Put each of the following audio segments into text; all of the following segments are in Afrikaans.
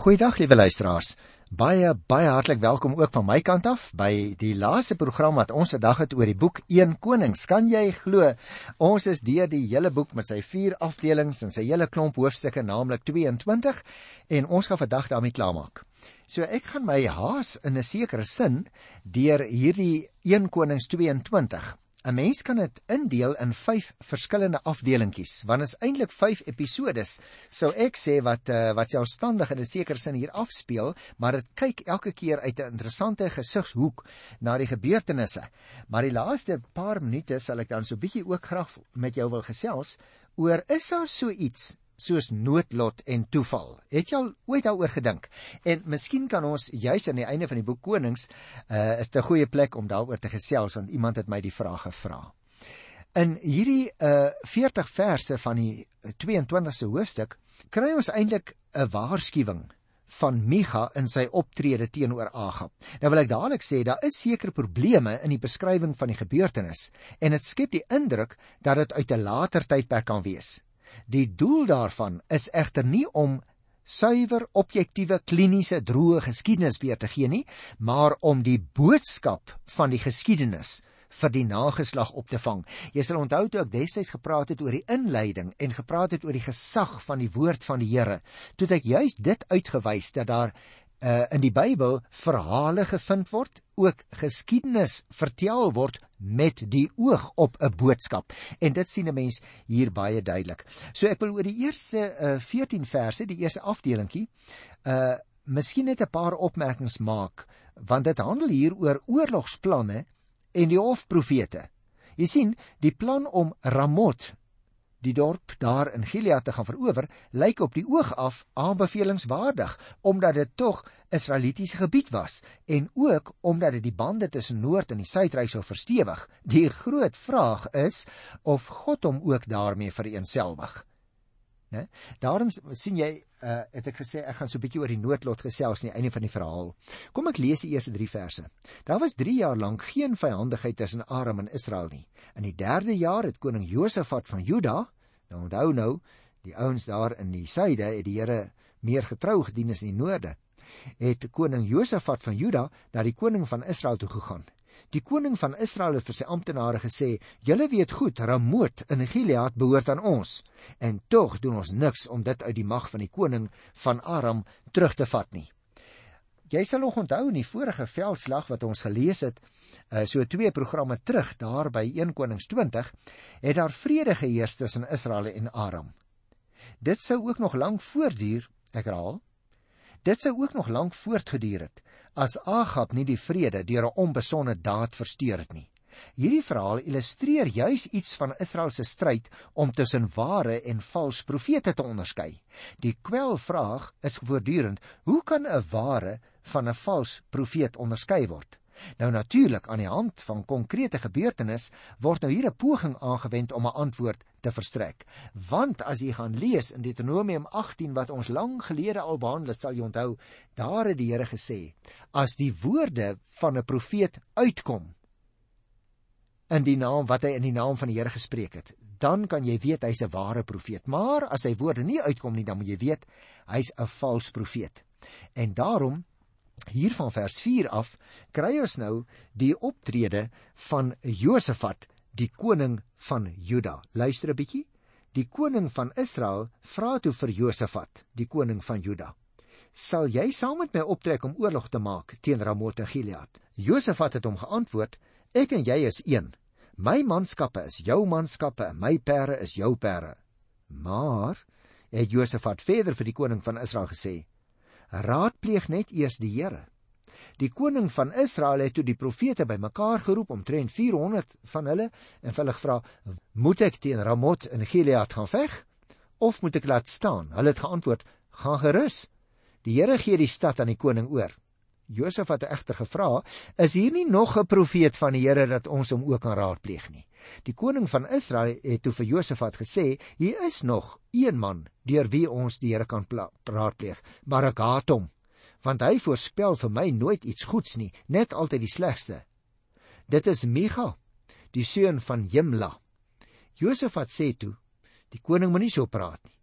Goeiedag liewe luisteraars. Baie baie hartlik welkom ook van my kant af by die laaste program wat ons vandag het oor die boek 1 Konings. Kan jy glo ons is deur die hele boek met sy vier afdelings en sy hele klomp hoofstukke naamlik 22 en ons gaan vandag daarmee klaarmaak. So ek gaan my haas in 'n sekere sin deur hierdie 1 Konings 22 'n Mens kan dit indeel in 5 verskillende afdelingkies, want is eintlik 5 episodes. Sou ek sê wat uh, wat selfstandig in 'n sekere sin hier afspeel, maar dit kyk elke keer uit 'n interessante gesigshoek na die gebeurtenisse. Maar die laaste paar minute sal ek dan so bietjie ook graag met jou wil gesels oor is daar so iets soos noodlot en toeval. Het jy al ooit daaroor gedink? En miskien kan ons juis aan die einde van die boek Konings uh is 'n goeie plek om daaroor te gesels want iemand het my die vraag gevra. In hierdie uh 40 verse van die 22ste hoofstuk kry ons eintlik 'n waarskuwing van Micha in sy optrede teenoor Agab. Nou wil ek dadelik sê daar is sekere probleme in die beskrywing van die gebeurtenis en dit skep die indruk dat dit uit 'n later tydperk kan wees. Die doel daarvan is egter nie om suiwer objektiewe kliniese droë geskiedenis weer te gee nie, maar om die boodskap van die geskiedenis vir die nageslag op te vang. Jy sal onthou toe ek destyds gepraat het oor die inleiding en gepraat het oor die gesag van die woord van die Here, toe het ek juis dit uitgewys dat daar uh, in die Bybel verhale gevind word, ook geskiedenis vertel word met die oog op 'n boodskap. En dit sien 'n mens hier baie duidelik. So ek wil oor die eerste uh, 14 verse, die eerste afdelingkie, uh miskien net 'n paar opmerkings maak, want dit handel hier oor oorlogsplanne en die hofprofete. Jy sien, die plan om Ramot die dorp daar in Gilead te gaan verower, lyk op die oog af aanbevelingswaardig omdat dit tog Israelitiese gebied was en ook omdat dit die bande tussen Noord en die Suidryk sou verstewig. Die groot vraag is of God hom ook daarmee vereenselwig. Né? Daarom sien jy, uh, het ek gesê ek gaan so 'n bietjie oor die noodlot gesels aan die einde van die verhaal. Kom ek lees die eerste 3 verse. Daar was 3 jaar lank geen vyandigheid tussen Aram en Israel nie. In die 3de jaar het koning Josafat van Juda, nou onthou nou, die ouens daar in die suide het die Here meer getrou gedien as in die noorde. Het koning Josafat van Juda na die koning van Israel toe gegaan Die koning van Israel het vir sy amptenare gesê: "Julle weet goed, Ramoot in Gilead behoort aan ons, en tog doen ons niks om dit uit die mag van die koning van Aram terug te vat nie." Jy sal nog onthou in die vorige veldslag wat ons gelees het, uh, so twee programme terug daar by 1 Konings 20, het daar vrede geheers tussen Israel en Aram. Dit sou ook nog lank voortduur, ek herhaal. Dit sou ook nog lank voortgeduur het as Agab nie die vrede deur 'n onbesonde daad versteur het nie. Hierdie verhaal illustreer juis iets van Israel se stryd om tussen ware en vals profete te onderskei. Die kwelvraag is voortdurend: hoe kan 'n ware van 'n vals profeet onderskei word? Nou natuurlik aan die hand van konkrete gebeurtenisse word nou hier 'n poging aangewend om 'n antwoord te verstrek. Want as jy gaan lees in Deuteronomium 18 wat ons lank gelede al behandel het, sal jy onthou, daar het die Here gesê: As die woorde van 'n profeet uitkom in die naam wat hy in die naam van die Here gespreek het, dan kan jy weet hy's 'n ware profeet. Maar as sy woorde nie uitkom nie, dan moet jy weet hy's 'n vals profeet. En daarom hier van vers 4 af kry ons nou die optrede van Josafat, die koning van Juda. Luister 'n bietjie. Die koning van Israel vra toe vir Josafat, die koning van Juda: "Sal jy saam met my optrek om oorlog te maak teen Ramot en Gilead?" Josafat het hom geantwoord: "Ek en jy is een. My manskappe is jou manskappe en my perde is jou perde." Maar het Josafat verder vir die koning van Israel gesê: raadpleeg net eers die Here. Die koning van Israel het toe die profete bymekaar geroep omtrent 400 van hulle en hulle gevra: "Moet ek teen Ramot in Gilead gaan veg of moet ek laat staan?" Hulle het geantwoord: "Gaan gerus. Die Here gee die stad aan die koning oor." Josef het egter gevra: "Is hier nie nog 'n profeet van die Here dat ons hom ook kan raadpleeg nie?" Die koning van Israel het toe vir Josafat gesê: "Hier is nog een man deur wie ons die Here kan raadpleeg, maar ek haat hom, want hy voorspel vir my nooit iets goeds nie, net altyd die slegste. Dit is Micha, die seun van Jimla." Josafat sê toe: "Die koning moenie so praat nie.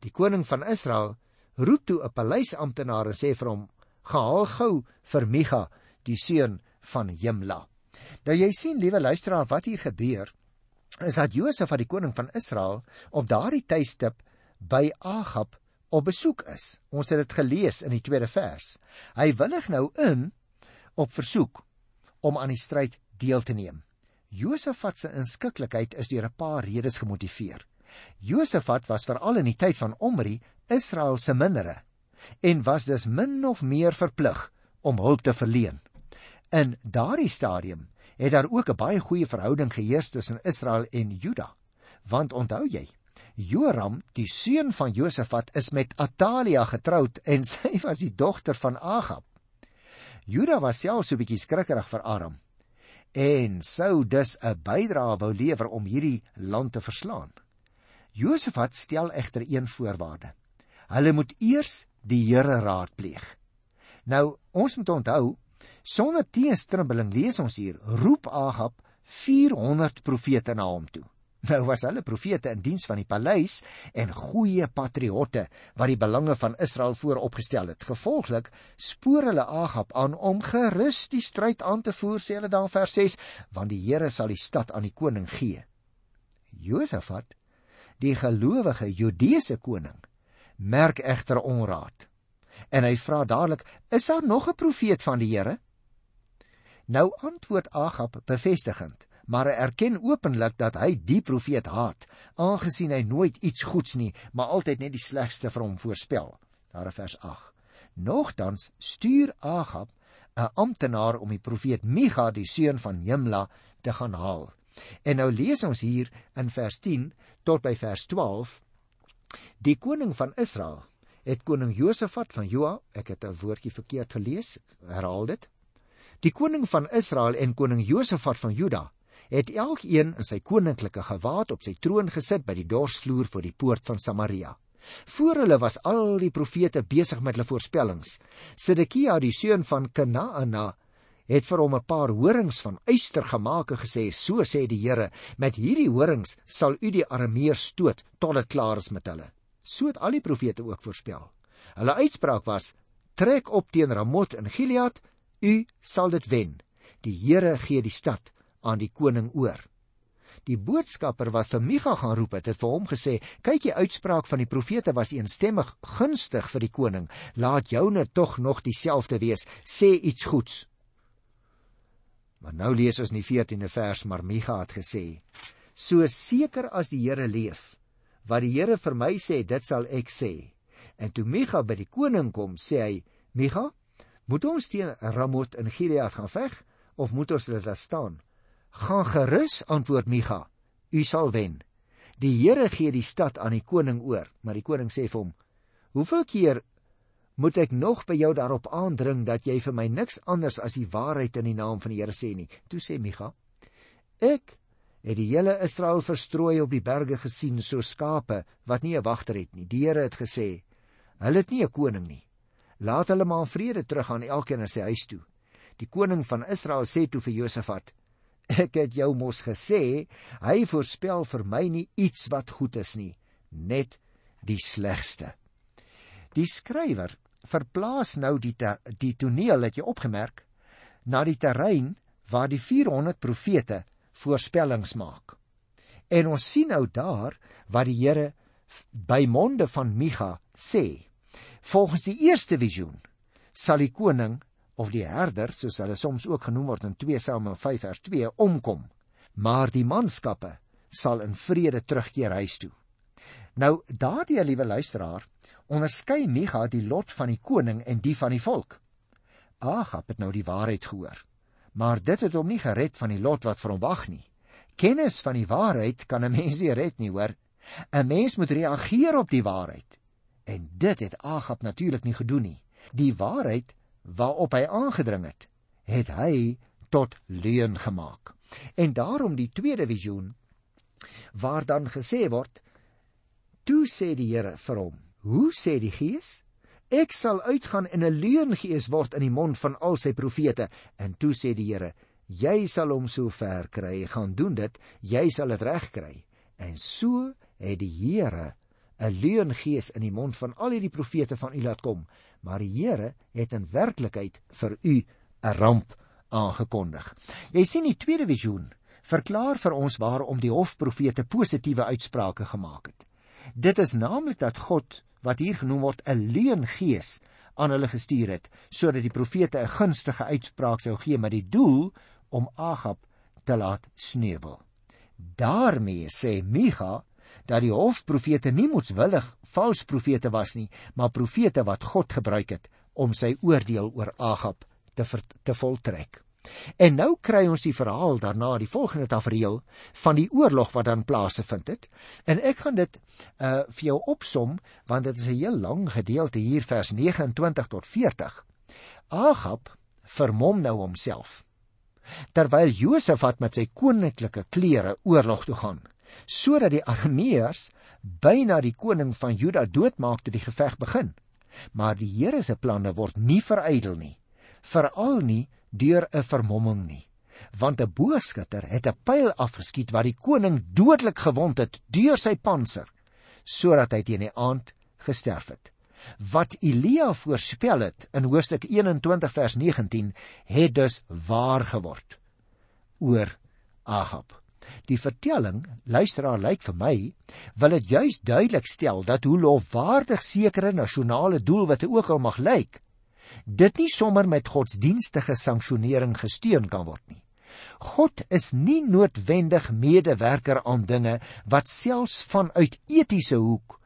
Die koning van Israel roep toe 'n paleisamptenaar en sê vir hom: "Gehaal gou vir Micha, die seun van Jimla." Nou jy sien, liewe luisteraar, wat hier gebeur is dat Josef aan die koning van Israel op daardie tydstip by Agab op besoek is. Ons het dit gelees in die tweede vers. Hy willig nou in op versoek om aan die stryd deel te neem. Josafat se inskikkelikheid is deur 'n paar redes gemotiveer. Josafat was veral in die tyd van Omri Israel se mindere en was dus min of meer verplig om hulp te verleen. In daardie stadium het daar ook 'n baie goeie verhouding geheers tussen Israel en Juda. Want onthou jy, Joram, die seun van Josafat, is met Atalia getroud en sy was die dogter van Agab. Juda was self so 'n bietjie skrikkerig vir Aram en sou dus 'n bydrae wou lewer om hierdie land te verslaan. Josafat stel egter een voorwaarde. Hulle moet eers die Here raadpleeg. Nou, ons moet onthou, sonder teenstribbeling lees ons hier, roep Agab 400 profete na hom toe. Nou was hulle profete in diens van die paleis en goeie patriotte wat die belange van Israel vooropgestel het. Gevolglik spoor hulle Agab aan om gerus die stryd aan te voer, sê hulle dan vers 6, want die Here sal die stad aan die koning gee. Josafat, die gelowige Judeese koning, merk egter onraad. En hy vra dadelik: "Is daar nog 'n profeet van die Here?" Nou antwoord Agab bevestigend: maar hy erken openlik dat hy die profeet haat, aangesien hy nooit iets goeds nie, maar altyd net die slegste vir hom voorspel. Daar in vers 8. Nogtans stuur Agab 'n amptenaar om die profeet Micha, die seun van Jimla, te gaan haal. En nou lees ons hier in vers 10 tot by vers 12. Die koning van Israel het koning Josafat van Joa, ek het 'n woordjie verkeerd gelees, herhaal dit. Die koning van Israel en koning Josafat van Juda het elkeen in sy koninklike gewaad op sy troon gesit by die dorsvloer voor die poort van Samaria. Voor hulle was al die profete besig met hulle voorspellings. Sedekia, die seun van Kenaana, het vir hom 'n paar horings van yster gemaak en gesê: "So sê die Here, met hierdie horings sal u die Arameërs stoot tot dit klaar is met hulle." So het al die profete ook voorspel. Hulle uitspraak was: "Trek op teen Ramot in Gilead, u sal dit wen. Die Here gee die stad aan die koning oor. Die boodskapper wat vir Micha gaan roep het, het vir hom gesê: "Kyk, die uitspraak van die profete was eensstemmig gunstig vir die koning. Laat joune tog nog dieselfde wees. Sê iets goeds." Maar nou lees ons in die 14de vers, maar Micha het gesê: "So seker as die Here leef, wat die Here vir my sê, dit sal ek sê." En toe Micha by die koning kom, sê hy: "Micha, moet ons teen Ramot in Gilead gaan veg of moet ons dit laat staan?" Gaan gerus, antwoord Micha. U sal wen. Die Here gee die stad aan die koning oor, maar die koning sê vir hom: "Hoeveel keer moet ek nog by jou daarop aandring dat jy vir my niks anders as die waarheid in die naam van die Here sê nie?" Toe sê Micha: "Ek het die hele Israel verstrooi op die berge gesien so skape wat nie 'n wagter het nie. Die Here het gesê: Hulle het nie 'n koning nie. Laat hulle maar in vrede teruggaan elkeen na sy huis toe." Die koning van Israel sê toe vir Josafat: Ek het jou mos gesê, hy voorspel vir my nie iets wat goed is nie, net die slegste. Die skrywer verplaas nou die te, die toneel het jy opgemerk na die terrein waar die 400 profete voorspellings maak. En ons sien nou daar wat die Here by monde van Micha sê. Volgens die eerste visioen sal die koning of die herder soos hulle soms ook genoem word in 2 Samuel 5 vers 2 omkom. Maar die manskappe sal in vrede terugkeer huis toe. Nou daardie liewe luisteraar onderskei Micha die lot van die koning en die van die volk. Agab het nou die waarheid gehoor maar dit het hom nie gered van die lot wat vir hom wag nie. Kennis van die waarheid kan 'n mens nie red nie hoor. 'n mens moet reageer op die waarheid en dit het Agab natuurlik nie gedoen nie die waarheid waarop hy aangedring het, het hy tot leuen gemaak. En daarom die tweede visioen waar dan gesê word: "Toe sê die Here vir hom: Hoe sê die Gees? Ek sal uitgaan en 'n leungees word in die mond van al sy profete." En toe sê die Here: "Jy sal hom so ver kry, gaan doen dit, jy sal dit reg kry." En so het die Here 'n leeuengees in die mond van al hierdie profete van u laat kom, maar die Here het in werklikheid vir u 'n ramp aangekondig. Jy sien die tweede visioen verklaar vir ons waarom die hofprofete positiewe uitsprake gemaak het. Dit is naamlik dat God wat hier genoem word 'n leeuengees aan hulle gestuur het sodat die profete 'n gunstige uitspraak sou gee met die doel om Agab te laat sneuwel. daarmee sê Micha dat die hofprofete nie moetswillig vals profete was nie, maar profete wat God gebruik het om sy oordeel oor Agab te ver, te voltrek. En nou kry ons die verhaal daarna, die volgende tafereel van die oorlog wat dan plaasgevind het. En ek gaan dit uh vir jou opsom want dit is 'n heel lang gedeelte hier vers 29 tot 40. Agab vermom nou homself. Terwyl Josafat met sy koninklike klere oorlog toe gaan, sodat die Arameërs byna die koning van Juda doodmaak toe die geveg begin. Maar die Here se planne word nie verydel nie, veral nie deur 'n vermomming nie, want 'n boogskutter het 'n pyl afgeskiet wat die koning dodelik gewond het deur sy panser, sodat hy teen die aand gesterf het. Wat Elia voorspel het in hoofstuk 21 vers 19 het dus waar geword oor Ahab. Die vertelling, luisteraar, lyk vir my, wil dit juis duidelik stel dat hoe lofwaardig sekere nasionale doelwitte ook al mag lyk, dit nie sommer met godsdienstige sanksionering gesteun kan word nie. God is nie noodwendig medewerker aan dinge wat selfs vanuit etiese hoek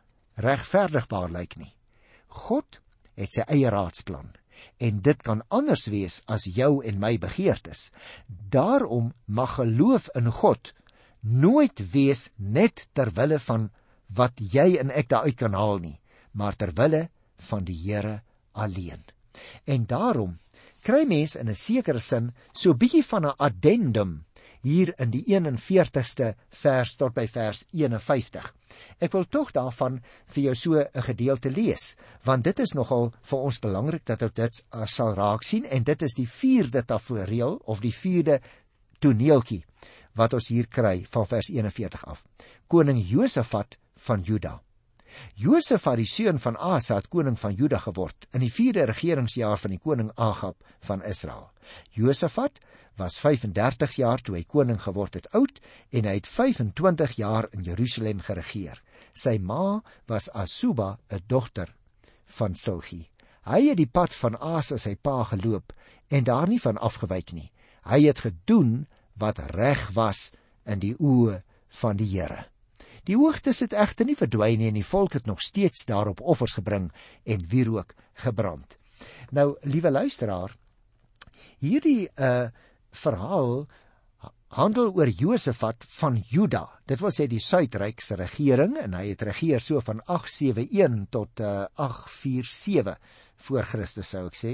regverdigbaar lyk nie. God het sy eie raadsplan en dit kan anders wees as jou en my begeertes. Daarom mag geloof in God nooit wees net ter wille van wat jy en ek daaruit kan haal nie, maar ter wille van die Here alleen. En daarom kry mens in 'n sekere sin so bietjie van 'n addendum hier in die 41ste vers tot by vers 51. Ek wil tog daarvan vir jou so 'n gedeelte lees, want dit is nogal vir ons belangrik dat ons dit uh, sal raak sien en dit is die 4de tafereel of die 4de toneeltjie wat ons hier kry van vers 41 af. Koning Josafat van Juda. Josafat die seun van Asa het koning van Juda geword in die 4de regeringsjaar van die koning Agab van Israel. Josafat was 35 jaar toe hy koning geword het oud en hy het 25 jaar in Jerusalem geregeer. Sy ma was Asuba, 'n dogter van Silgi. Hy het die pad van Asa sy pa geloop en daar nie van afgewyk nie. Hy het gedoen wat reg was in die oë van die Here. Die hoogtes het egter nie verdwyn nie en die volk het nog steeds daarop offers gebring en wierook gebrand. Nou, liewe luisteraar, hierdie uh verhaal handel oor Josafat van Juda. Dit wil sê die Suidryk se regering en hy het regeer so van 871 tot uh, 847 voor Christus sou ek sê.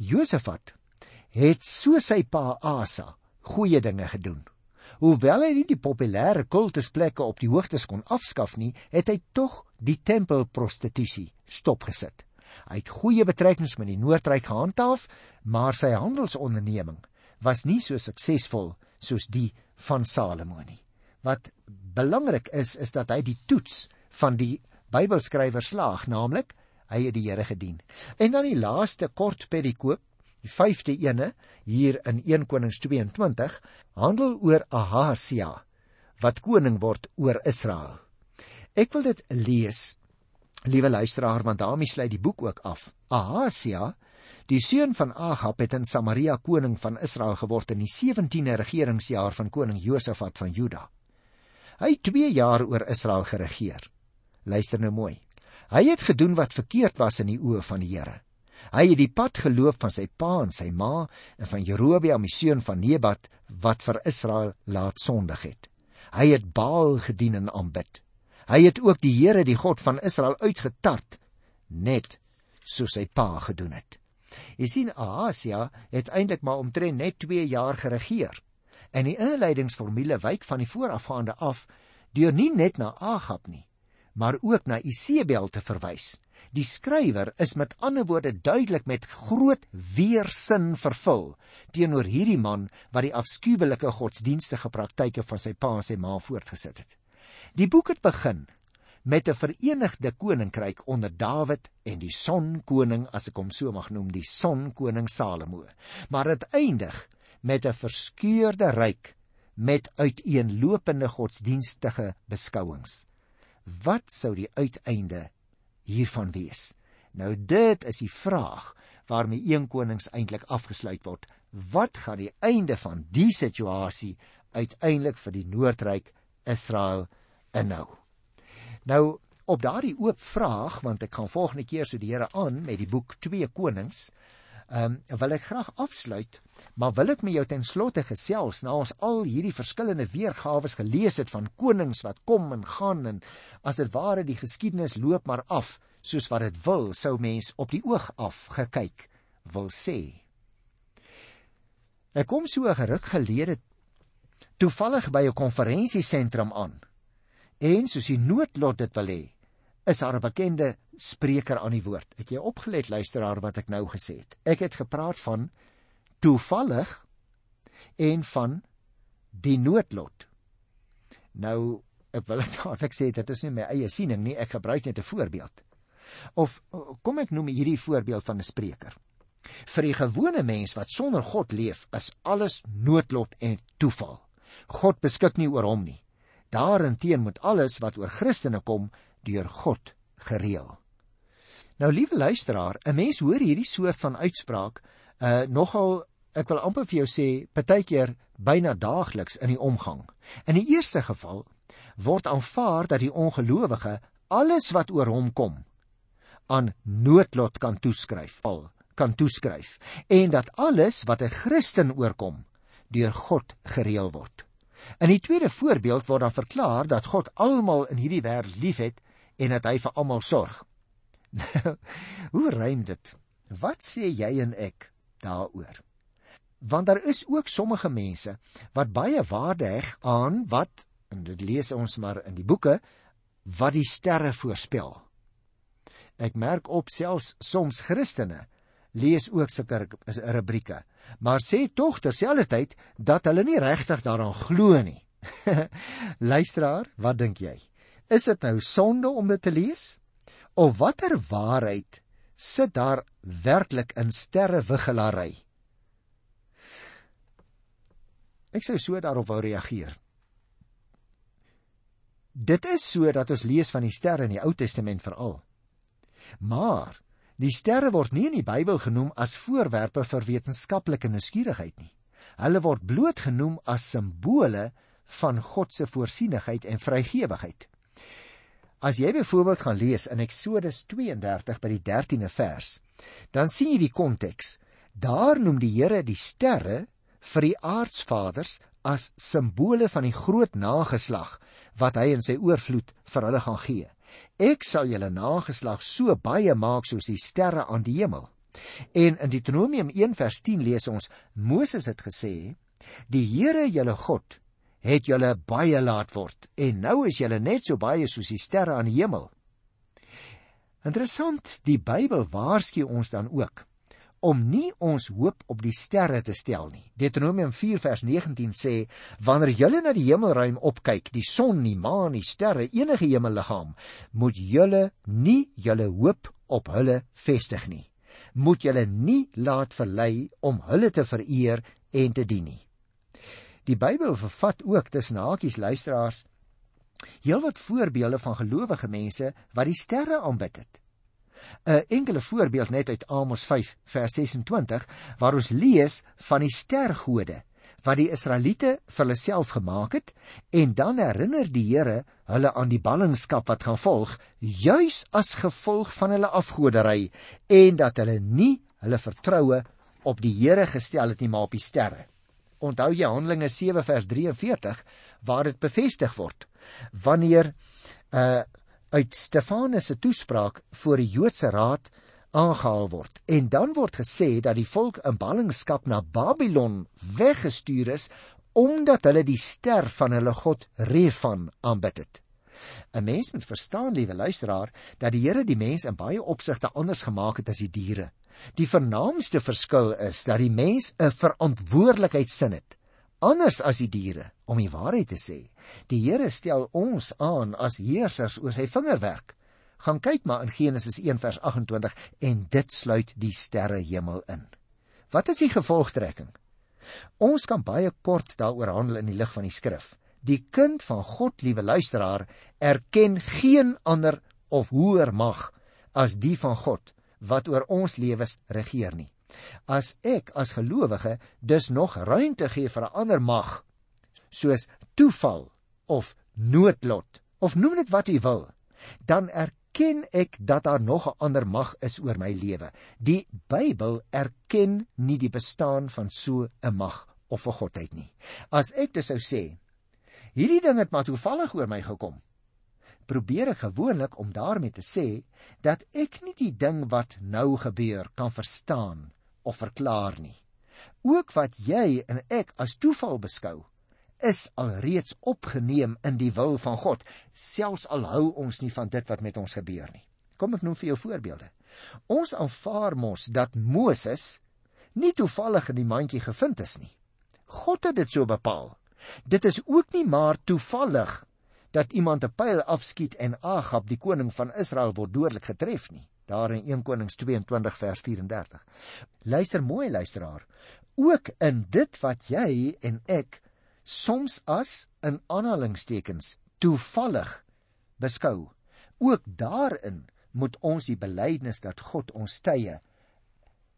Josafat het so sy pa Asa goeie dinge gedoen. Hoewel hy nie die populêre kultusplekke op die hoogtes kon afskaf nie, het hy tog die tempelprostitusie stopgesit. Hy het goeie betrekkings met die Noordryk gehandhaaf, maar sy handelsonderneming was nie so suksesvol soos die van Salomo nie. Wat belangrik is is dat hy die toets van die Bybelskrywer slaag, naamlik hy het die Here gedien. En dan die laaste kort perikoop, die 5de ene hier in 1 Konings 22, handel oor Ahasia wat koning word oor Israel. Ek wil dit lees, liewe luisteraar, want daarmee sluit die boek ook af. Ahasia Die seun van Ahab het in Samaria koning van Israel geword in die 17de regeringsjaar van koning Josafat van Juda. Hy het 2 jaar oor Israel geregeer. Luister nou mooi. Hy het gedoen wat verkeerd was in die oë van die Here. Hy het die pad geloop van sy pa en sy ma en van Jerobeam die seun van Nebat wat vir Israel laat sondig het. Hy het Baal gedien en aanbid. Hy het ook die Here, die God van Israel uitgetart net soos sy pa gedoen het. Jy sien Ahasia het eintlik maar omtrent net 2 jaar geregeer. En die inleidingsformule wyk van die voorafgaande af deur nie net na Agab nie, maar ook na Isebel te verwys. Die skrywer is met ander woorde duidelik met groot weersin vervul teenoor hierdie man wat die afskuwelike godsdienstige praktyke van sy pa en sy ma voortgesit het. Die boek het begin met 'n verenigde koninkryk onder Dawid en die sonkoning as ek hom so mag noem, die sonkoning Salomo. Maar dit eindig met 'n verskeurde ryk met uiteenlopende godsdienstige beskouings. Wat sou die uiteinde hiervan wees? Nou dit is die vraag waarmee 1 Konings eintlik afgesluit word. Wat gaan die einde van die situasie uiteindelik vir die Noordryk Israel inhou? Nou op daardie oop vraag want ek gaan volgende keer so die Here aan met die boek 2 Konings Ehm um, wil ek graag afsluit, maar wil ek met jou ten slotte gesels na ons al hierdie verskillende weergawe gelees het van konings wat kom en gaan en as dit ware die geskiedenis loop maar af soos wat dit wil, sou mens op die oog af gekyk wil sê. Ek kom so 'n geruk gelede toevallig by 'n konferensiesentrum aan. En soos die noodlot dit wil hê, is haar bekende spreker aan die woord. Het jy opgelet luisteraar wat ek nou gesê het? Ek het gepraat van toevallig en van die noodlot. Nou ek wil dadelik sê dit is nie my eie siening nie, ek gebruik net 'n voorbeeld. Of kom ek noem hierdie voorbeeld van 'n spreker. Vir die gewone mens wat sonder God leef, is alles noodlot en toeval. God beskik nie oor hom nie. Daarenteen moet alles wat oor Christene kom, deur God gereël. Nou liewe luisteraar, 'n mens hoor hierdie soort van uitspraak uh nogal ek wil amper vir jou sê partykeer byna daagliks in die omgang. In die eerste geval word aanvaar dat die ongelowige alles wat oor hom kom aan noodlot kan toeskryf, al kan toeskryf en dat alles wat 'n Christen oorkom deur God gereël word. In die tweede voorbeeld word dan verklaar dat God almal in hierdie wêreld liefhet en dat hy vir almal sorg. Hoe rym dit? Wat sê jy en ek daaroor? Want daar is ook sommige mense wat baie waarde heg aan wat en dit lees ons maar in die boeke wat die sterre voorspel. Ek merk op selfs soms Christene lees ook sulke rubrieke, maar sê tog terselfdertyd dat hulle nie regtig daaraan glo nie. Luisteraar, wat dink jy? Is dit nou sonde om dit te lees? Of watter waarheid sit daar werklik in sterrewiggelary? Ek sou so daarop wou reageer. Dit is so dat ons lees van die sterre in die Ou Testament veral. Maar die sterre word nie in die Bybel genoem as voorwerpe vir wetenskaplike nuuskierigheid nie. Hulle word bloot genoem as simbole van God se voorsienigheid en vrygewigheid. As jy byvoorbeeld gaan lees in Eksodus 32 by die 13de vers, dan sien jy die konteks. Daar noem die Here die sterre vir die aardsvaders as simbole van die groot nageslag wat hy in sy oorvloed vir hulle gaan gee. Ek sal julle nageslag so baie maak soos die sterre aan die hemel. En in Deuteronomium 1 vers 10 lees ons Moses het gesê: Die Here, julle God, het julle baie laat word en nou is julle net so baie soos die sterre aan die hemel. Interessant, die Bybel waarsku ons dan ook om nie ons hoop op die sterre te stel nie. Deuteronomium 4 vers 19 sê: Wanneer julle na die hemelruim opkyk, die son, die maan, die sterre, enige hemelliggaam, moet julle nie julle hoop op hulle vestig nie. Moet julle nie laat verlei om hulle te vereer en te dien nie. Die Bybel vervat ook tussen hakies luisteraars heelwat voorbeelde van gelowige mense wat die sterre aanbid het. 'n Enkele voorbeeld net uit Amos 5 vers 26 waar ons lees van die stergode wat die Israeliete vir hulle self gemaak het en dan herinner die Here hulle aan die ballingskap wat gaan volg juis as gevolg van hulle afgodery en dat hulle nie hulle vertroue op die Here gestel het nie maar op die sterre. Onthou jy Handelinge 7 vers 43 waar dit bevestig word wanneer uh uit Stefanus se toespraak voor die Joodse raad aangehaal word en dan word gesê dat die volk in ballingskap na Babylon weggestuur is omdat hulle die ster van hulle god Refan aanbid het. 'n Mens moet verstaan, liewe luisteraar, dat die Here die mens in baie opsigte anders gemaak het as die diere. Die vernaamste verskil is dat die mens 'n verantwoordelikheidsin het anders as die diere om die waarheid te sê. Die Here stel ons aan as heersers oor sy vingerwerk. Gaan kyk maar in Genesis 1 vers 28 en dit sluit die sterrehemel in. Wat is die gevolgtrekking? Ons kan baie kort daaroor handel in die lig van die skrif. Die kind van God, liewe luisteraar, erken geen ander of hoër mag as die van God wat oor ons lewens regeer nie. As ek as gelowige dus nog ruimte gee vir 'n ander mag soos toeval of noodlot of noem dit wat u wil, dan erken ek dat daar nog 'n ander mag is oor my lewe. Die Bybel erken nie die bestaan van so 'n mag of 'n godheid nie. As ek dit sou sê, hierdie ding het maar toevallig oor my gekom, probeer ek gewoonlik om daarmee te sê dat ek nie die ding wat nou gebeur kan verstaan of verklaar nie. Ook wat jy en ek as toeval beskou, is alreeds opgeneem in die wil van God, selfs al hou ons nie van dit wat met ons gebeur nie. Kom ek noem vir jou voorbeelde. Ons aanvaar mos dat Moses nie toevallig in die mandjie gevind is nie. God het dit so bepaal. Dit is ook nie maar toevallig dat iemand 'n pyl afskiet en Agab die koning van Israel word dodelik getref nie. Daar in 1 Konings 22 vers 34 luister mooi luisteraar. Ook in dit wat jy en ek soms as in aanhalingstekens toevallig beskou ook daarin moet ons die belydenis dat God ons tye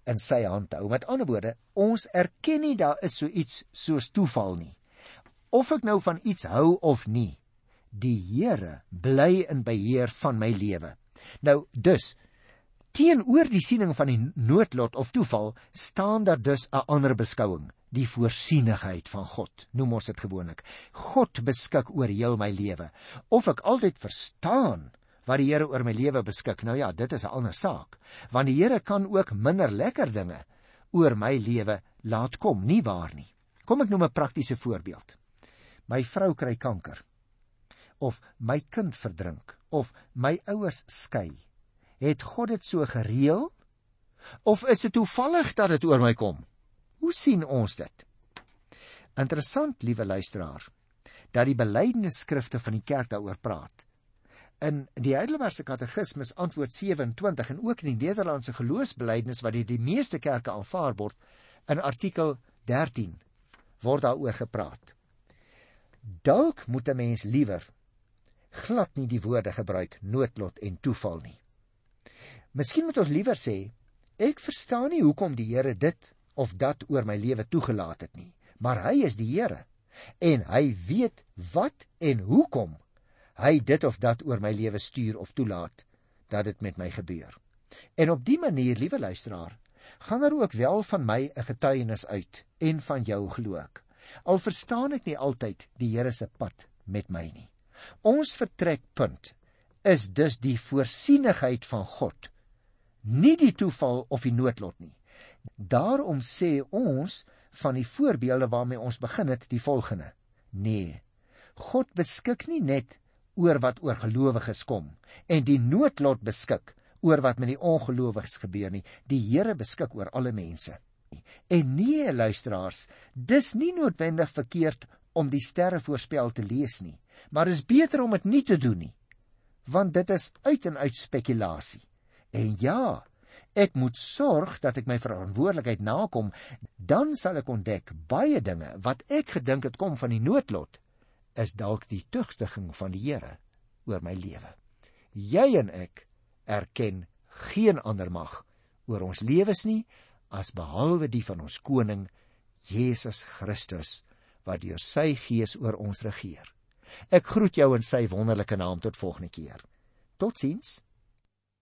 in sy hand hou. Met ander woorde ons erken nie daar is so iets soos toeval nie of ek nou van iets hou of nie die Here bly in beheer van my lewe. Nou dus teenoor die siening van die noodlot of toeval staan daar dus 'n ander beskouing, die voorsienigheid van God. Noem ons dit gewoonlik. God beskik oor heel my lewe. Of ek altyd verstaan wat die Here oor my lewe beskik. Nou ja, dit is 'n ander saak. Want die Here kan ook minder lekker dinge oor my lewe laat kom, nie waar nie? Kom ek noem 'n praktiese voorbeeld. My vrou kry kanker of my kind verdrink of my ouers skei. Het God dit so gereël? Of is dit toevallig dat dit oor my kom? Hoe sien ons dit? Interessant, liewe luisteraar, dat die belydenisskrifte van die kerk daaroor praat. In die Heidelbergse Katekismus antwoord 27 en ook in die Nederlandse geloofsbelijdenis wat deur die meeste kerke aanvaar word, in artikel 13 word daaroor gepraat. Dalk moet 'n mens liewer glad nie die woorde gebruik noodlot en toeval nie. Miskien moet ons liewer sê ek verstaan nie hoekom die Here dit of dat oor my lewe toegelaat het nie, maar hy is die Here en hy weet wat en hoekom hy dit of dat oor my lewe stuur of toelaat dat dit met my gebeur. En op die manier, liewe luisteraar, gaan daar ook wel van my 'n getuienis uit en van jou glo ek. Al verstaan ek nie altyd die Here se pad met my nie. Ons vertrekpunt is dus die voorsienigheid van God, nie die toeval of die noodlot nie. Daarom sê ons van die voorbeelde waarmee ons begin het, die volgende: Nee. God beskik nie net oor wat oor gelowiges kom en die noodlot beskik oor wat met die ongelowiges gebeur nie. Die Here beskik oor alle mense. En nee, luisteraars, dis nie noodwendig verkeerd om die sterre voorspel te lees nie maar is beter om dit nie te doen nie want dit is uit en uit spekulasie en ja ek moet sorg dat ek my verantwoordelikheid nakom dan sal ek ontdek baie dinge wat ek gedink het kom van die noodlot is dalk die tugtiging van die Here oor my lewe. Jy en ek erken geen ander mag oor ons lewens nie as behalwe die van ons koning Jesus Christus wat deur sy gees oor ons regeer Ek groet jou in sy wonderlike naam tot volgende keer. Totsiens.